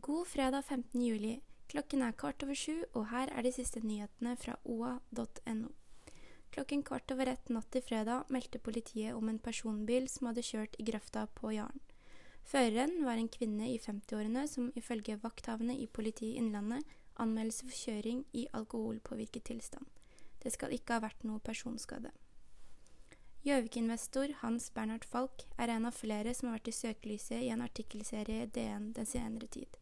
God fredag 15. juli. Klokken er kvart over sju, og her er de siste nyhetene fra oa.no. Klokken kvart over ett natt til fredag meldte politiet om en personbil som hadde kjørt i grøfta på Jaren. Føreren var en kvinne i 50-årene som ifølge vakthavende i politiet Innlandet anmeldes for kjøring i alkoholpåvirket tilstand. Det skal ikke ha vært noe personskade. Gjøvik-investor Hans Bernhard Falk er en av flere som har vært i søkelyset i en artikkelserie i DN den senere tid.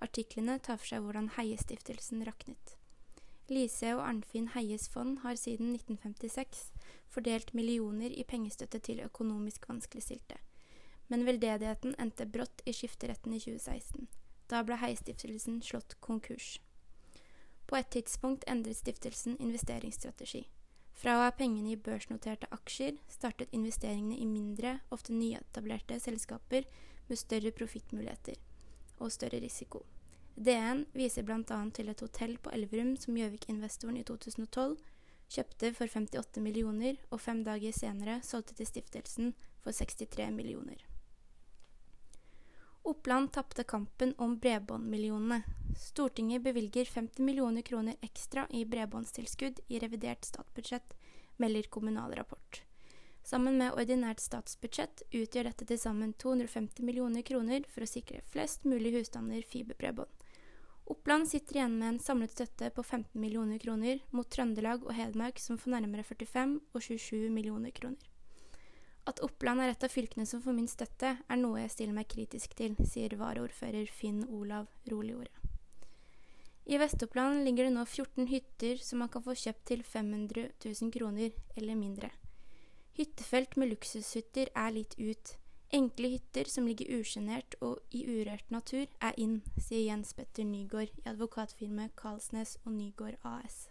Artiklene tar for seg hvordan Heiestiftelsen raknet. Lise og Arnfinn Heies fond har siden 1956 fordelt millioner i pengestøtte til økonomisk vanskeligstilte. Men veldedigheten endte brått i skifteretten i 2016. Da ble Heiestiftelsen slått konkurs. På et tidspunkt endret stiftelsen investeringsstrategi. Fra å ha pengene i børsnoterte aksjer, startet investeringene i mindre, ofte nyetablerte selskaper med større profittmuligheter og større risiko. DN viser bl.a. til et hotell på Elverum som Gjøvik-investoren i 2012 kjøpte for 58 millioner, og fem dager senere solgte til stiftelsen for 63 millioner. Oppland tapte kampen om bredbåndmillionene. Stortinget bevilger 50 millioner kroner ekstra i bredbåndstilskudd i revidert statsbudsjett, melder Kommunal Rapport. Sammen med ordinært statsbudsjett utgjør dette til sammen 250 millioner kroner for å sikre flest mulig husstander fiberbredbånd. Oppland sitter igjen med en samlet støtte på 15 millioner kroner, mot Trøndelag og Hedmark som får nærmere 45 og 27 millioner kroner. At Oppland er et av fylkene som får minst støtte, er noe jeg stiller meg kritisk til, sier varaordfører Finn Olav Roligordet. I Vest-Oppland ligger det nå 14 hytter som man kan få kjøpt til 500 000 kroner eller mindre. Hyttefelt med luksushytter er litt ut. Enkle hytter som ligger usjenert og i urørt natur, er inn, sier Jens Petter Nygaard i advokatfirmaet Karlsnes og Nygaard AS.